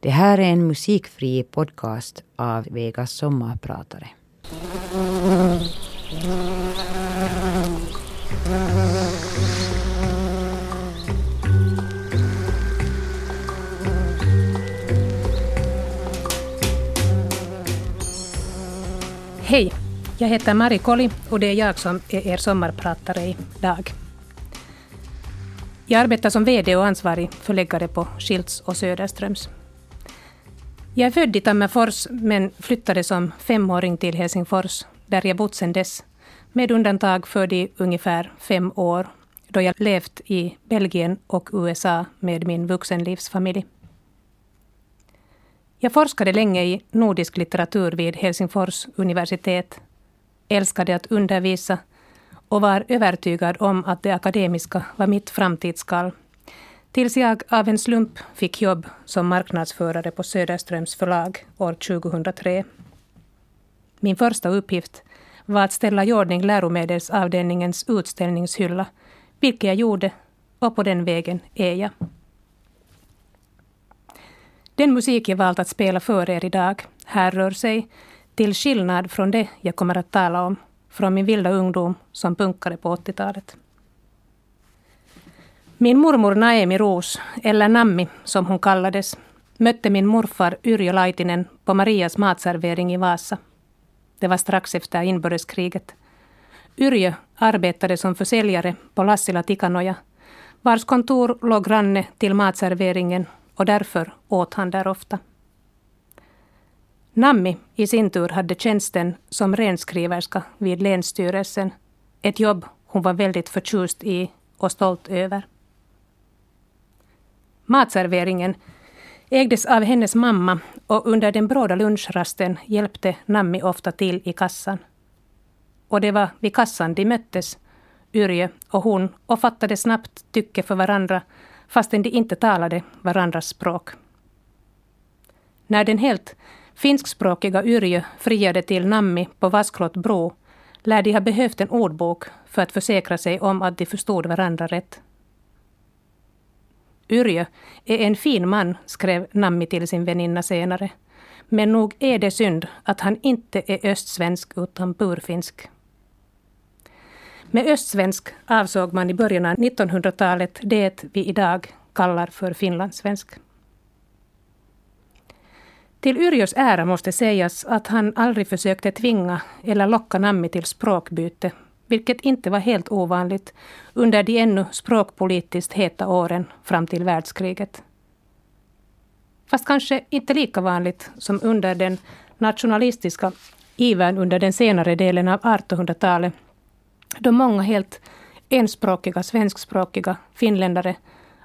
Det här är en musikfri podcast av Vegas sommarpratare. Hej, jag heter Mari Koli och det är jag som är er sommarpratare idag. Jag arbetar som VD och ansvarig förläggare på Schilds och Söderströms. Jag är född i Tammerfors men flyttade som femåring till Helsingfors där jag bott sedan dess. Med undantag för de ungefär fem år då jag levt i Belgien och USA med min vuxenlivsfamilj. Jag forskade länge i nordisk litteratur vid Helsingfors universitet, älskade att undervisa och var övertygad om att det akademiska var mitt framtidskall. Tills jag av en slump fick jobb som marknadsförare på Söderströms förlag år 2003. Min första uppgift var att ställa i ordning läromedelsavdelningens utställningshylla, vilket jag gjorde och på den vägen är jag. Den musik jag valt att spela för er idag härrör sig, till skillnad från det jag kommer att tala om, från min vilda ungdom som punkare på 80-talet. Min mormor Naemi Roos, eller Nammi som hon kallades, mötte min morfar Yrjö Laitinen på Marias matservering i Vasa. Det var strax efter inbördeskriget. Yrjö arbetade som försäljare på Lassila Tikanoja, vars kontor låg granne till matserveringen och därför åt han där ofta. Nammi i sin tur hade tjänsten som renskriverska vid Länsstyrelsen, ett jobb hon var väldigt förtjust i och stolt över. Matserveringen ägdes av hennes mamma och under den bråda lunchrasten hjälpte Nammi ofta till i kassan. Och det var vid kassan de möttes, Yrje och hon, och fattade snabbt tycke för varandra fastän de inte talade varandras språk. När den helt finskspråkiga Yrjö friade till Nammi på Vasklott bro lär de ha behövt en ordbok för att försäkra sig om att de förstod varandra rätt. Yrjö är en fin man, skrev Nammi till sin väninna senare. Men nog är det synd att han inte är östsvensk utan burfinsk. Med östsvensk avsåg man i början av 1900-talet det vi idag kallar för finlandssvensk. Till Yrjös ära måste sägas att han aldrig försökte tvinga eller locka Nammi till språkbyte, vilket inte var helt ovanligt under de ännu språkpolitiskt heta åren fram till världskriget. Fast kanske inte lika vanligt som under den nationalistiska ivern under den senare delen av 1800-talet då många helt enspråkiga svenskspråkiga finländare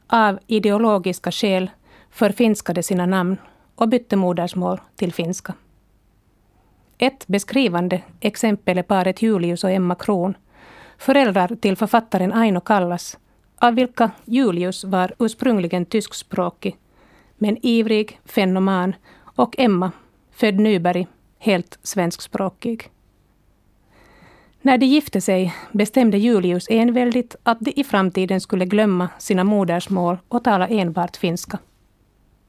av ideologiska skäl förfinskade sina namn och bytte modersmål till finska. Ett beskrivande exempel är paret Julius och Emma Kron, föräldrar till författaren Aino Kallas, av vilka Julius var ursprungligen tyskspråkig, men ivrig, fenoman, och Emma, född Nyberg, helt svenskspråkig. När de gifte sig bestämde Julius enväldigt att de i framtiden skulle glömma sina modersmål och tala enbart finska.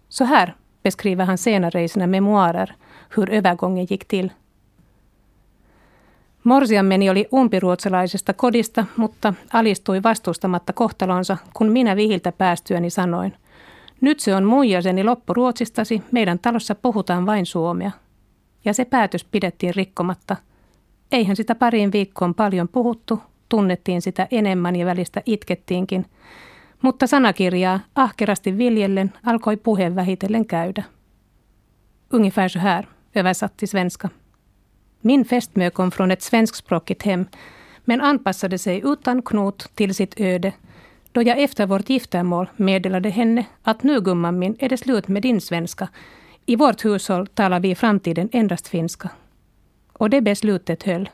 Så här beskriver han senare i sina memoarer hur övergången gick till. Morsiammeni oli umpiruotsalaisesta kodista, mutta alistui vastustamatta kohtalonsa, kun minä vihiltä päästyäni sanoin. Nyt se on muijaseni loppuruotsistasi, meidän talossa puhutaan vain suomea. Ja se päätös pidettiin rikkomatta – Eihän sitä pariin viikkoon paljon puhuttu, tunnettiin sitä enemmän ja välistä itkettiinkin, mutta sanakirjaa ahkerasti viljellen alkoi puhe vähitellen käydä. Ungefär så här, översatt svenska. Min fästmö kom från ett svenskspråkigt hem, men anpassade sig utan knot till sitt öde, då jag efter vårt giftermål meddelade henne att nu gumman min är det slut med din svenska. I vårt hushåll talar vi i framtiden endast finska. Och det beslutet höll.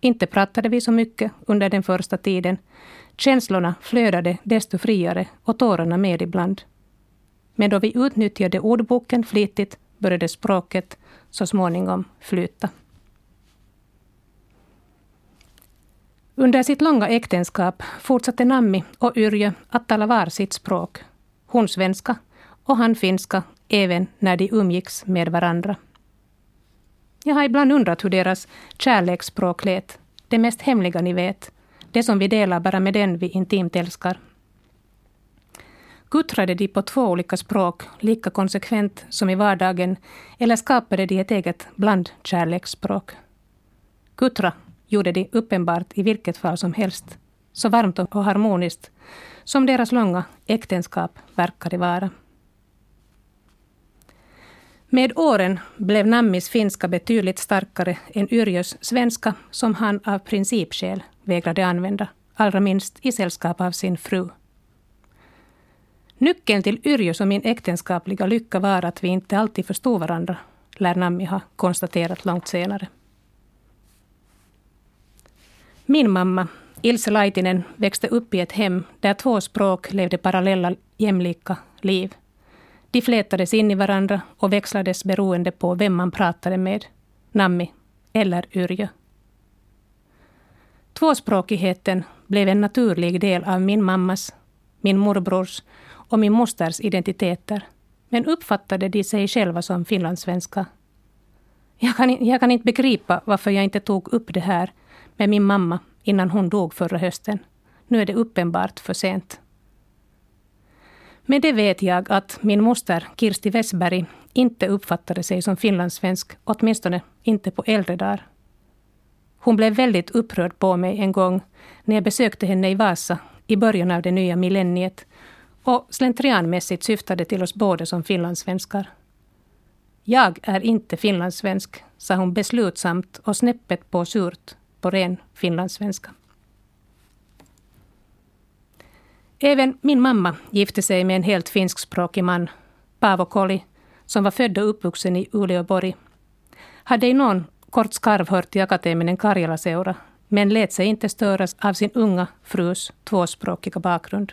Inte pratade vi så mycket under den första tiden. Känslorna flödade desto friare och tårarna med ibland. Men då vi utnyttjade ordboken flitigt började språket så småningom flyta. Under sitt långa äktenskap fortsatte Nammi och Yrjö att tala var sitt språk. Hon svenska och han finska även när de umgicks med varandra. Jag har ibland undrat hur deras kärleksspråk lät, det mest hemliga ni vet, det som vi delar bara med den vi intimt älskar. Guttrade de på två olika språk lika konsekvent som i vardagen eller skapade de ett eget blandkärleksspråk? Guttra gjorde de uppenbart i vilket fall som helst, så varmt och harmoniskt som deras långa äktenskap verkade vara. Med åren blev Nammis finska betydligt starkare än Yrjös svenska som han av principskäl vägrade använda, allra minst i sällskap av sin fru. Nyckeln till Yrjös och min äktenskapliga lycka var att vi inte alltid förstod varandra, lär Nammi ha konstaterat långt senare. Min mamma, Ilse Laitinen, växte upp i ett hem där två språk levde parallella jämlika liv. De flätades in i varandra och växlades beroende på vem man pratade med, Nammi eller Yrjö. Tvåspråkigheten blev en naturlig del av min mammas, min morbrors och min mosters identiteter, men uppfattade de sig själva som finlandssvenska. Jag kan, jag kan inte begripa varför jag inte tog upp det här med min mamma innan hon dog förra hösten. Nu är det uppenbart för sent. Med det vet jag att min moster Kirsti Westberg inte uppfattade sig som finlandssvensk, åtminstone inte på äldre dagar. Hon blev väldigt upprörd på mig en gång när jag besökte henne i Vasa i början av det nya millenniet och slentrianmässigt syftade till oss båda som finlandssvenskar. Jag är inte finlandssvensk, sa hon beslutsamt och snäppet på surt på ren finlandssvenska. Även min mamma gifte sig med en helt finskspråkig man, Paavo Koli, som var född och uppvuxen i Uleåborg. Hade i någon kort skarv hört till Akateminen Karjalaseura, men lät sig inte störas av sin unga frus tvåspråkiga bakgrund.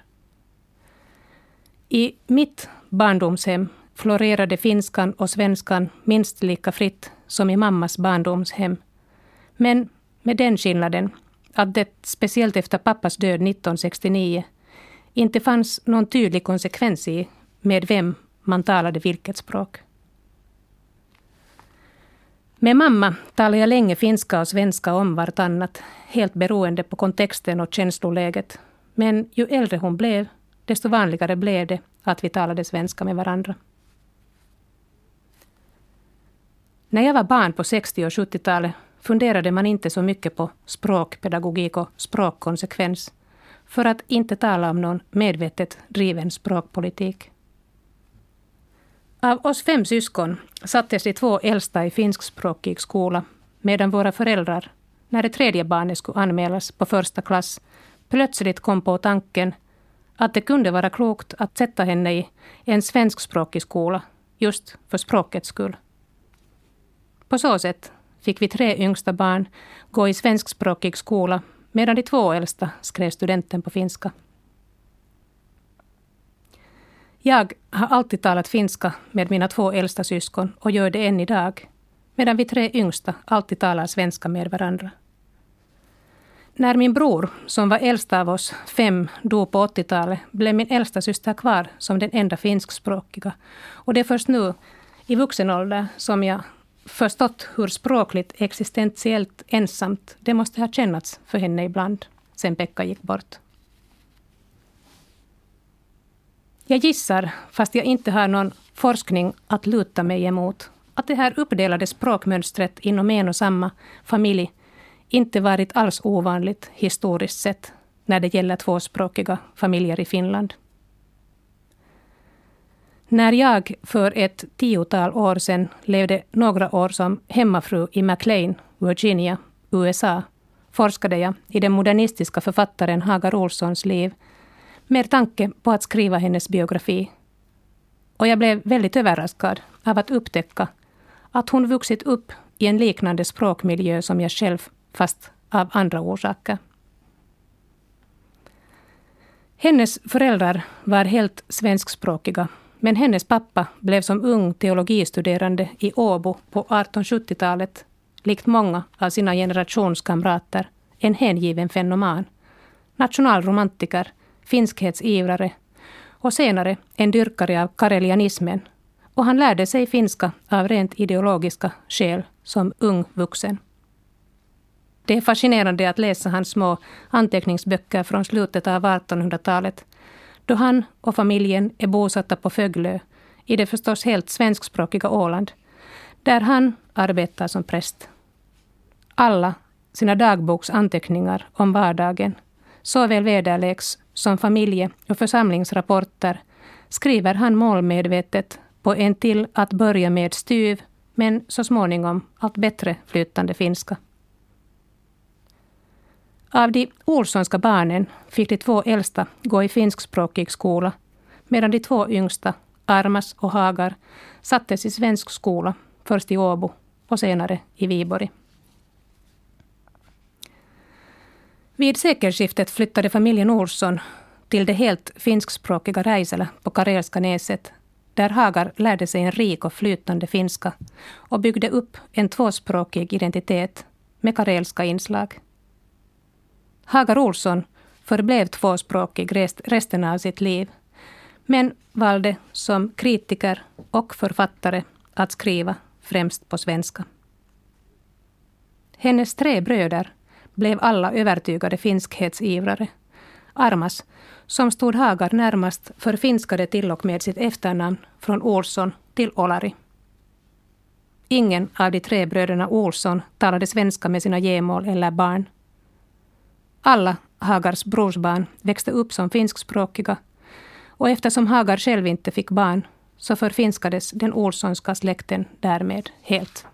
I mitt barndomshem florerade finskan och svenskan minst lika fritt som i mammas barndomshem. Men med den skillnaden att det, speciellt efter pappas död 1969, inte fanns någon tydlig konsekvens i med vem man talade vilket språk. Med mamma talade jag länge finska och svenska om vartannat, helt beroende på kontexten och känsloläget. Men ju äldre hon blev, desto vanligare blev det att vi talade svenska med varandra. När jag var barn på 60 och 70-talet funderade man inte så mycket på språkpedagogik och språkkonsekvens, för att inte tala om någon medvetet driven språkpolitik. Av oss fem syskon sattes de två äldsta i finskspråkig skola, medan våra föräldrar, när det tredje barnet skulle anmälas på första klass, plötsligt kom på tanken att det kunde vara klokt att sätta henne i en svenskspråkig skola, just för språkets skull. På så sätt fick vi tre yngsta barn gå i svenskspråkig skola medan de två äldsta skrev studenten på finska. Jag har alltid talat finska med mina två äldsta syskon och gör det än idag, medan vi tre yngsta alltid talar svenska med varandra. När min bror, som var äldst av oss fem, dog på 80-talet blev min äldsta syster kvar som den enda finskspråkiga. Och det är först nu, i vuxen ålder, som jag förstått hur språkligt existentiellt ensamt det måste ha kännats för henne ibland, sen Pekka gick bort. Jag gissar, fast jag inte har någon forskning att luta mig emot, att det här uppdelade språkmönstret inom en och samma familj inte varit alls ovanligt historiskt sett när det gäller tvåspråkiga familjer i Finland. När jag för ett tiotal år sedan levde några år som hemmafru i McLean, Virginia, USA, forskade jag i den modernistiska författaren Hagar Olssons liv med tanke på att skriva hennes biografi. Och jag blev väldigt överraskad av att upptäcka att hon vuxit upp i en liknande språkmiljö som jag själv, fast av andra orsaker. Hennes föräldrar var helt svenskspråkiga men hennes pappa blev som ung teologistuderande i Åbo på 1870-talet, likt många av sina generationskamrater, en hängiven fenoman. Nationalromantiker, finskhets och senare en dyrkare av karelianismen och han lärde sig finska av rent ideologiska skäl som ung vuxen. Det är fascinerande att läsa hans små anteckningsböcker från slutet av 1800-talet, då han och familjen är bosatta på Föglö, i det förstås helt svenskspråkiga Åland, där han arbetar som präst. Alla sina dagboksanteckningar om vardagen, såväl väderleks som familje och församlingsrapporter, skriver han målmedvetet på en till att börja med styv, men så småningom allt bättre flytande finska. Av de Olssonska barnen fick de två äldsta gå i finskspråkig skola, medan de två yngsta, Armas och Hagar, sattes i svensk skola, först i Åbo och senare i Viborg. Vid sekelskiftet flyttade familjen Olsson till det helt finskspråkiga Räisälä på Karelska näset, där Hagar lärde sig en rik och flytande finska och byggde upp en tvåspråkig identitet med karelska inslag. Hagar Olsson förblev tvåspråkig resten av sitt liv, men valde som kritiker och författare att skriva främst på svenska. Hennes tre bröder blev alla övertygade finskhetsivrare. Armas, som stod Hagar närmast, förfinskade till och med sitt efternamn från Olsson till Olari. Ingen av de tre bröderna Olsson talade svenska med sina gemål eller barn. Alla Hagars brorsbarn växte upp som finskspråkiga och eftersom Hagar själv inte fick barn så förfinskades den Olssonska släkten därmed helt.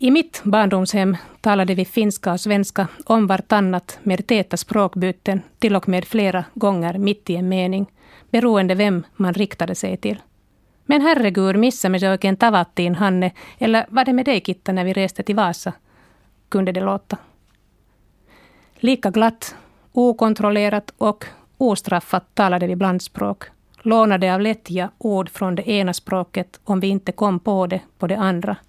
I mitt barndomshem talade vi finska och svenska om vartannat med täta språkbyten, till och med flera gånger mitt i en mening, beroende vem man riktade sig till. Men herregud, missa me se oikein tavattiin, Hanne? Eller var det med dig, Kitta, när vi reste till Vasa? Kunde det låta. Lika glatt, okontrollerat och ostraffat talade vi blandspråk. Lånade av lättja ord från det ena språket om vi inte kom på det på det andra –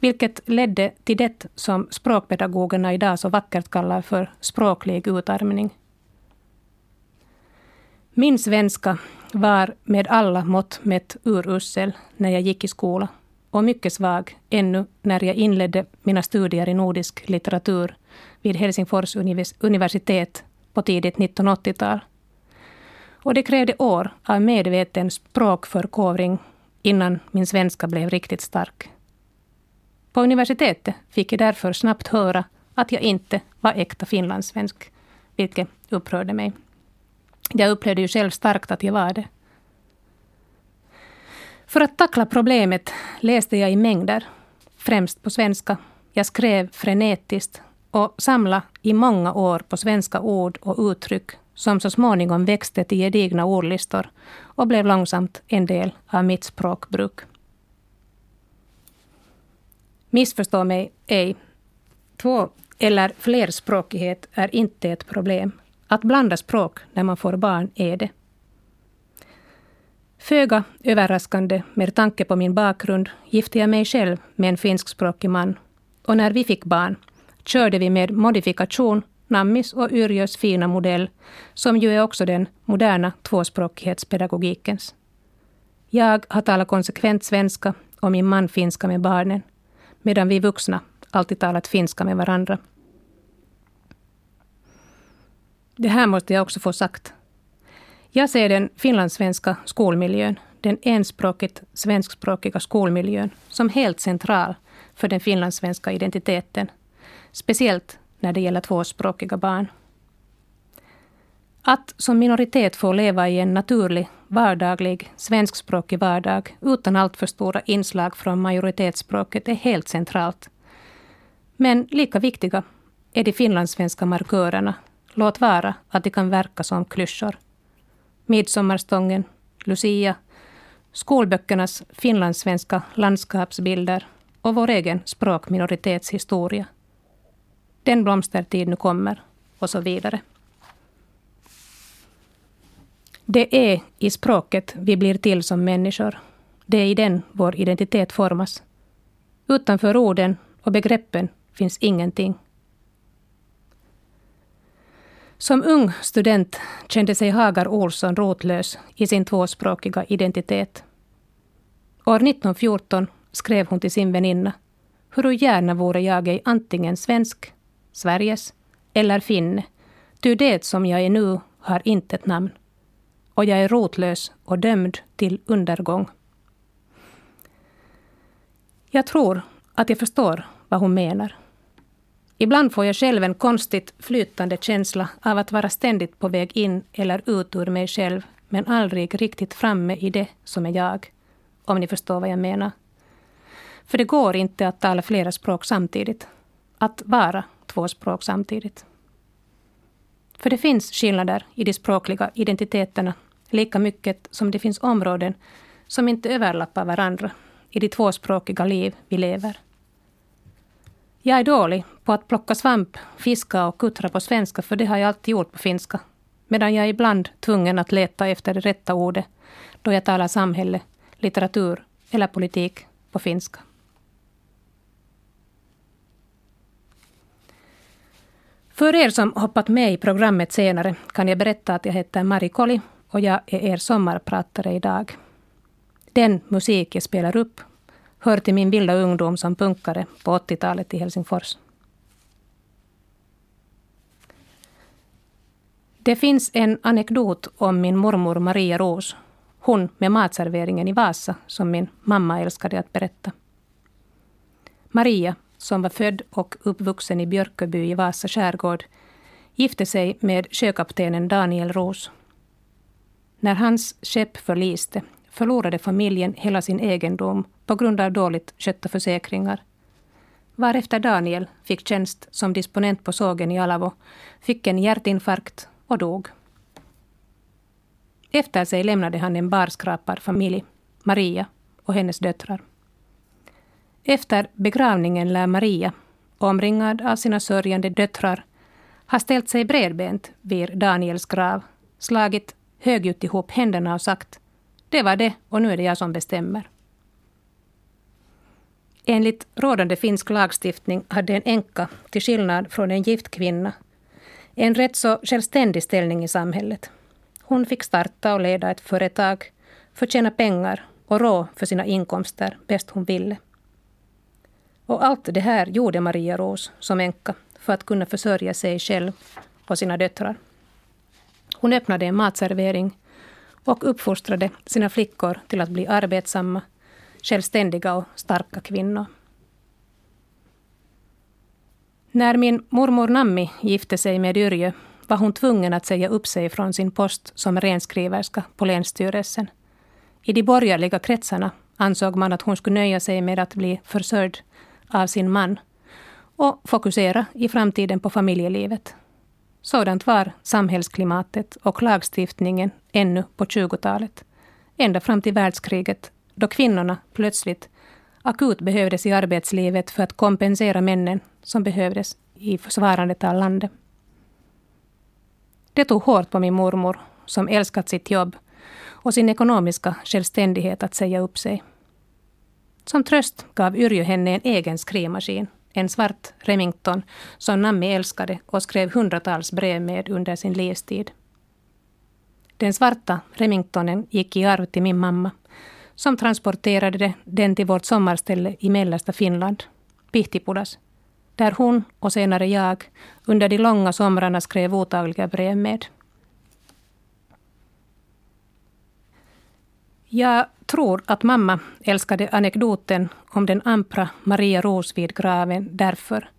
vilket ledde till det som språkpedagogerna idag så vackert kallar för språklig utarmning. Min svenska var med alla mått mätt urusel när jag gick i skola och mycket svag ännu när jag inledde mina studier i nordisk litteratur vid Helsingfors universitet på tidigt 1980-tal. Och det krävde år av medveten språkförkovring innan min svenska blev riktigt stark. På universitetet fick jag därför snabbt höra att jag inte var äkta finlandssvensk, vilket upprörde mig. Jag upplevde ju själv starkt att jag var det. För att tackla problemet läste jag i mängder, främst på svenska. Jag skrev frenetiskt och samlade i många år på svenska ord och uttryck som så småningom växte till gedigna ordlistor och blev långsamt en del av mitt språkbruk. Missförstå mig ej. Två eller flerspråkighet är inte ett problem. Att blanda språk när man får barn är det. Föga överraskande med tanke på min bakgrund gifte jag mig själv med en finskspråkig man. Och när vi fick barn körde vi med modifikation Nammis och Yrjös fina modell, som ju är också den moderna tvåspråkighetspedagogikens. Jag har talat konsekvent svenska och min man finska med barnen medan vi vuxna alltid talat finska med varandra. Det här måste jag också få sagt. Jag ser den finlandssvenska skolmiljön, den enspråkigt svenskspråkiga skolmiljön, som helt central för den finlandssvenska identiteten. Speciellt när det gäller tvåspråkiga barn. Att som minoritet få leva i en naturlig, vardaglig, svenskspråkig vardag utan alltför stora inslag från majoritetsspråket är helt centralt. Men lika viktiga är de finlandssvenska markörerna, låt vara att de kan verka som klyschor. Midsommarstången, Lucia, skolböckernas finlandssvenska landskapsbilder och vår egen språkminoritetshistoria. Den blomstertid nu kommer och så vidare. Det är i språket vi blir till som människor. Det är i den vår identitet formas. Utanför orden och begreppen finns ingenting. Som ung student kände sig Hagar Olsson rotlös i sin tvåspråkiga identitet. År 1914 skrev hon till sin väninna Hur gärna vore jag ej antingen svensk, Sveriges eller finne, ty det som jag är nu har inte ett namn. Och jag är rotlös och dömd till undergång. Jag tror att jag förstår vad hon menar. Ibland får jag själv en konstigt flytande känsla av att vara ständigt på väg in eller ut ur mig själv, men aldrig riktigt framme i det som är jag. Om ni förstår vad jag menar. För det går inte att tala flera språk samtidigt. Att vara två språk samtidigt. För det finns skillnader i de språkliga identiteterna lika mycket som det finns områden som inte överlappar varandra i de tvåspråkiga liv vi lever. Jag är dålig på att plocka svamp, fiska och kuttra på svenska för det har jag alltid gjort på finska. Medan jag är ibland tvungen att leta efter det rätta ordet då jag talar samhälle, litteratur eller politik på finska. För er som hoppat med i programmet senare kan jag berätta att jag heter Mari Koli och jag är er sommarpratare idag. Den musik jag spelar upp hör till min vilda ungdom som punkare på 80-talet i Helsingfors. Det finns en anekdot om min mormor Maria Ros, hon med matserveringen i Vasa, som min mamma älskade att berätta. Maria, som var född och uppvuxen i Björköby i Vasa skärgård, gifte sig med sjökaptenen Daniel Ros. När hans skepp förliste förlorade familjen hela sin egendom på grund av dåligt skötta försäkringar. Varefter Daniel fick tjänst som disponent på sågen i Alavo, fick en hjärtinfarkt och dog. Efter sig lämnade han en barskrapad familj, Maria och hennes döttrar. Efter begravningen lär Maria, omringad av sina sörjande döttrar, ha ställt sig bredbent vid Daniels grav, slagit högljutt ihop händerna och sagt det var det och nu är det jag som bestämmer. Enligt rådande finsk lagstiftning hade en änka, till skillnad från en gift kvinna, en rätt så självständig ställning i samhället. Hon fick starta och leda ett företag, förtjäna pengar och rå för sina inkomster bäst hon ville. Och allt det här gjorde Maria Ros som änka för att kunna försörja sig själv och sina döttrar. Hon öppnade en matservering och uppfostrade sina flickor till att bli arbetsamma, självständiga och starka kvinnor. När min mormor Nammi gifte sig med Yrjö var hon tvungen att säga upp sig från sin post som renskriverska på Länsstyrelsen. I de borgerliga kretsarna ansåg man att hon skulle nöja sig med att bli försörjd av sin man och fokusera i framtiden på familjelivet. Sådant var samhällsklimatet och lagstiftningen ännu på 20-talet. Ända fram till världskriget, då kvinnorna plötsligt akut behövdes i arbetslivet för att kompensera männen som behövdes i försvarandet av landet. Det tog hårt på min mormor, som älskat sitt jobb och sin ekonomiska självständighet att säga upp sig. Som tröst gav Yrjö henne en egen skrivmaskin en svart Remington som Nammi älskade och skrev hundratals brev med under sin livstid. Den svarta Remingtonen gick i arv till min mamma som transporterade den till vårt sommarställe i mellersta Finland, Pihtipudas, där hon och senare jag under de långa somrarna skrev otagliga brev med. Jag tror att mamma älskade anekdoten om den ampra Maria Ros vid graven därför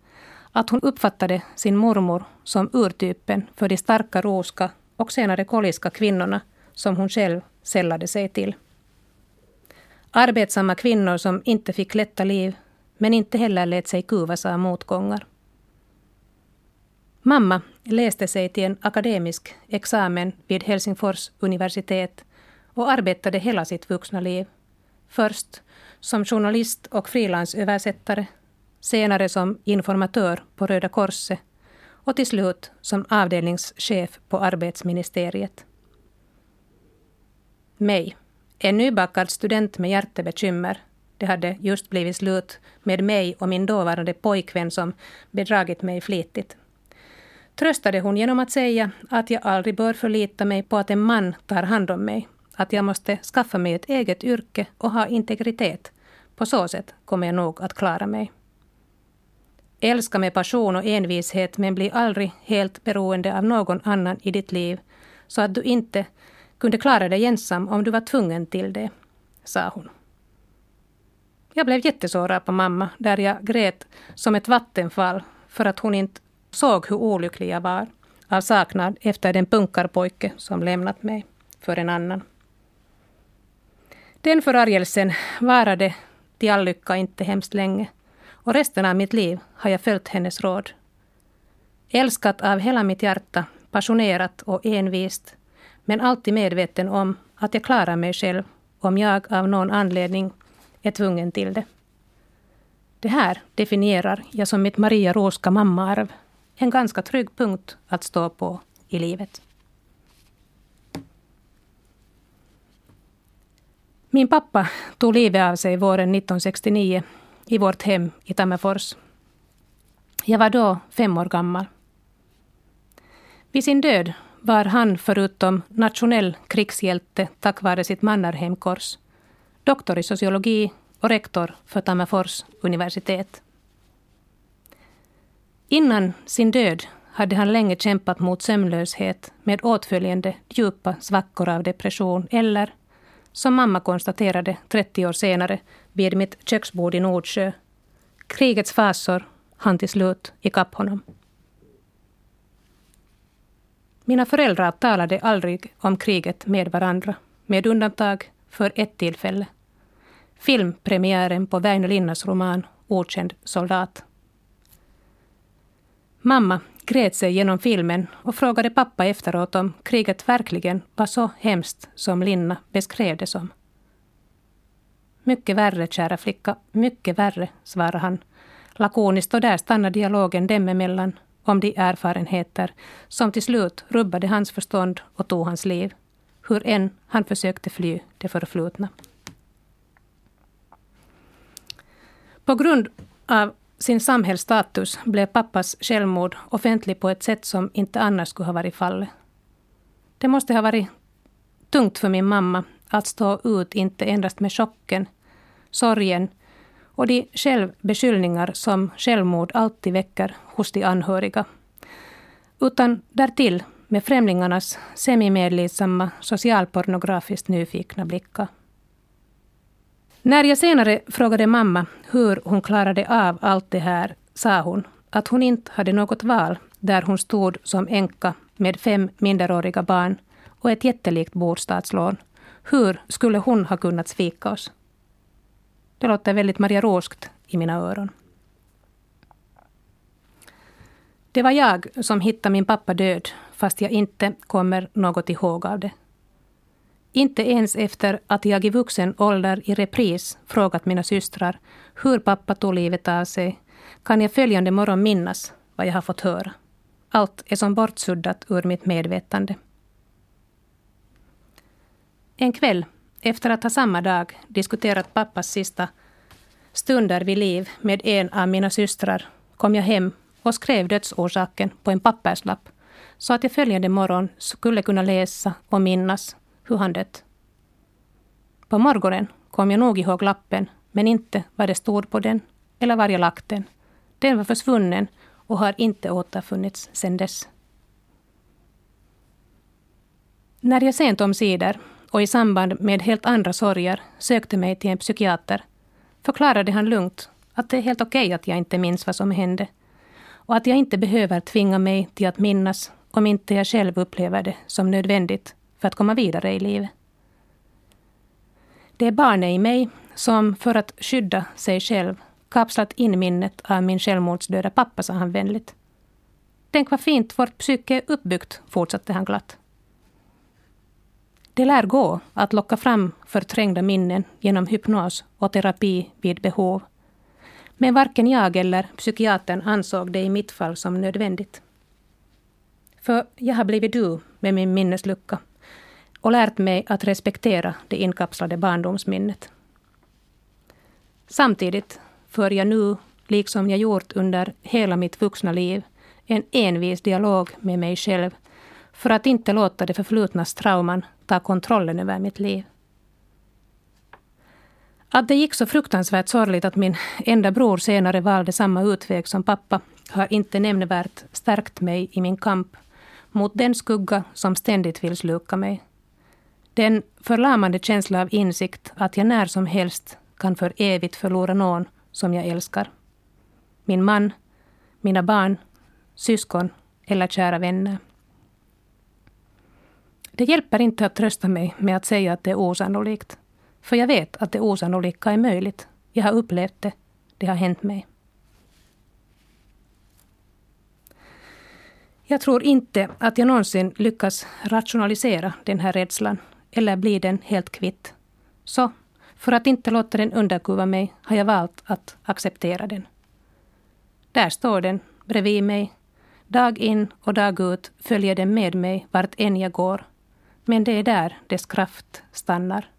att hon uppfattade sin mormor som urtypen för de starka roska och senare koliska kvinnorna som hon själv sällade sig till. Arbetsamma kvinnor som inte fick lätta liv men inte heller lät sig kuvas av motgångar. Mamma läste sig till en akademisk examen vid Helsingfors universitet och arbetade hela sitt vuxna liv. Först som journalist och frilansöversättare, senare som informatör på Röda Korset och till slut som avdelningschef på arbetsministeriet. Mig, en nybakad student med hjärtebekymmer, det hade just blivit slut med mig och min dåvarande pojkvän som bedragit mig flitigt, tröstade hon genom att säga att jag aldrig bör förlita mig på att en man tar hand om mig, att jag måste skaffa mig ett eget yrke och ha integritet. På så sätt kommer jag nog att klara mig. Älska med passion och envishet men bli aldrig helt beroende av någon annan i ditt liv så att du inte kunde klara dig ensam om du var tvungen till det, sa hon. Jag blev jättesårad på mamma där jag grät som ett vattenfall för att hon inte såg hur olycklig jag var av saknad efter den punkarpojke som lämnat mig för en annan. Den förargelsen varade till all lycka inte hemskt länge och resten av mitt liv har jag följt hennes råd. Älskat av hela mitt hjärta, passionerat och envist, men alltid medveten om att jag klarar mig själv om jag av någon anledning är tvungen till det. Det här definierar jag som mitt Maria Roska mammaarv. En ganska trygg punkt att stå på i livet. Min pappa tog livet av sig våren 1969 i vårt hem i Tammerfors. Jag var då fem år gammal. Vid sin död var han förutom nationell krigshjälte tack vare sitt Mannerheimkors, doktor i sociologi och rektor för Tammerfors universitet. Innan sin död hade han länge kämpat mot sömnlöshet med åtföljande djupa svackor av depression eller, som mamma konstaterade 30 år senare vid mitt köksbord i Nordsjö, krigets fasor hann till slut ikapp honom. Mina föräldrar talade aldrig om kriget med varandra, med undantag för ett tillfälle. Filmpremiären på Väinö Linnas roman Okänd soldat. Mamma grät sig genom filmen och frågade pappa efteråt om kriget verkligen var så hemskt som Linna beskrev det som. Mycket värre, kära flicka, mycket värre, svarade han lakoniskt och där stannade dialogen dem emellan om de erfarenheter som till slut rubbade hans förstånd och tog hans liv, hur än han försökte fly det förflutna. På grund av sin samhällsstatus blev pappas självmord offentlig på ett sätt som inte annars skulle ha varit fallet. Det måste ha varit tungt för min mamma att stå ut inte endast med chocken, sorgen och de självbeskyllningar som självmord alltid väcker hos de anhöriga. Utan därtill med främlingarnas semimedlidsamma socialpornografiskt nyfikna blickar. När jag senare frågade mamma hur hon klarade av allt det här sa hon att hon inte hade något val där hon stod som änka med fem minderåriga barn och ett jättelikt bostadslån. Hur skulle hon ha kunnat svika oss? Det låter väldigt Maria Roskt i mina öron. Det var jag som hittade min pappa död, fast jag inte kommer något ihåg av det. Inte ens efter att jag i vuxen ålder i repris frågat mina systrar hur pappa tog livet av sig kan jag följande morgon minnas vad jag har fått höra. Allt är som bortsuddat ur mitt medvetande. En kväll efter att ha samma dag diskuterat pappas sista stunder vid liv med en av mina systrar kom jag hem och skrev dödsorsaken på en papperslapp så att jag följande morgon skulle kunna läsa och minnas hur han dött. På morgonen kom jag nog ihåg lappen, men inte vad det stod på den eller var jag lagt den. Den var försvunnen och har inte återfunnits sedan dess. När jag sent omsider och i samband med helt andra sorger sökte mig till en psykiater förklarade han lugnt att det är helt okej okay att jag inte minns vad som hände och att jag inte behöver tvinga mig till att minnas om inte jag själv upplever det som nödvändigt för att komma vidare i livet. Det är barnet i mig som för att skydda sig själv kapslat in minnet av min självmordsdöda pappa, sa han vänligt. Tänk vad fint vårt psyke är uppbyggt, fortsatte han glatt. Det lär gå att locka fram förträngda minnen genom hypnos och terapi vid behov. Men varken jag eller psykiatern ansåg det i mitt fall som nödvändigt. För jag har blivit du med min minneslucka och lärt mig att respektera det inkapslade barndomsminnet. Samtidigt för jag nu, liksom jag gjort under hela mitt vuxna liv, En envis dialog med mig själv för att inte låta det förflutnas trauman ta kontrollen över mitt liv. Att det gick så fruktansvärt sorgligt att min enda bror senare valde samma utväg som pappa har inte nämnvärt stärkt mig i min kamp mot den skugga som ständigt vill sluka mig. Den förlamande känsla av insikt att jag när som helst kan för evigt förlora någon som jag älskar. Min man, mina barn, syskon eller kära vänner. Det hjälper inte att trösta mig med att säga att det är osannolikt. För jag vet att det osannolika är möjligt. Jag har upplevt det. Det har hänt mig. Jag tror inte att jag någonsin lyckas rationalisera den här rädslan eller bli den helt kvitt. Så, för att inte låta den underkuva mig har jag valt att acceptera den. Där står den, bredvid mig. Dag in och dag ut följer den med mig vart än jag går. Men det är där dess kraft stannar.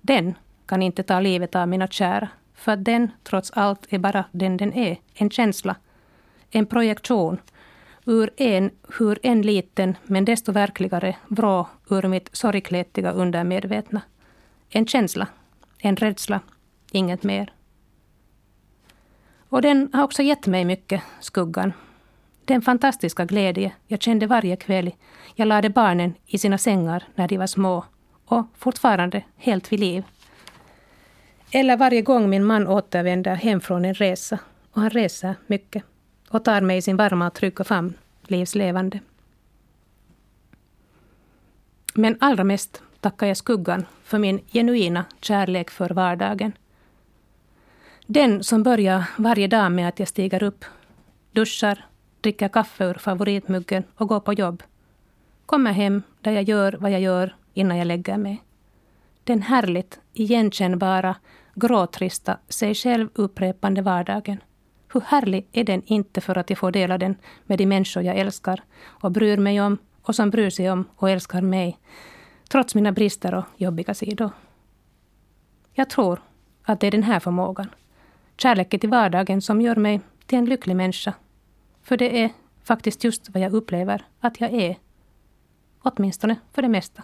Den kan inte ta livet av mina kära, för att den trots allt är bara den den är, en känsla, en projektion ur en, hur en liten, men desto verkligare, vrå ur mitt sorgklättiga undermedvetna. En känsla, en rädsla, inget mer. Och den har också gett mig mycket, skuggan. Den fantastiska glädje jag kände varje kväll jag lade barnen i sina sängar när de var små och fortfarande helt vid liv. Eller varje gång min man återvänder hem från en resa, och han reser mycket, och tar mig i sin varma och trygga famn, livslevande. Men allra mest tackar jag skuggan för min genuina kärlek för vardagen. Den som börjar varje dag med att jag stiger upp, duschar, dricker kaffe ur favoritmuggen och går på jobb. Kommer hem där jag gör vad jag gör innan jag lägger mig. Den härligt igenkännbara, gråtrista, sig själv upprepande vardagen. Hur härlig är den inte för att jag får dela den med de människor jag älskar och bryr mig om och som bryr sig om och älskar mig, trots mina brister och jobbiga sidor. Jag tror att det är den här förmågan, kärleken till vardagen, som gör mig till en lycklig människa. För det är faktiskt just vad jag upplever att jag är. Åtminstone för det mesta.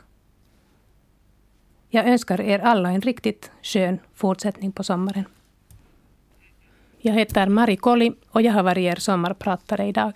Jag önskar er alla en riktigt skön fortsättning på sommaren. Jag heter Mari Koli och jag har varit er sommarpratare idag.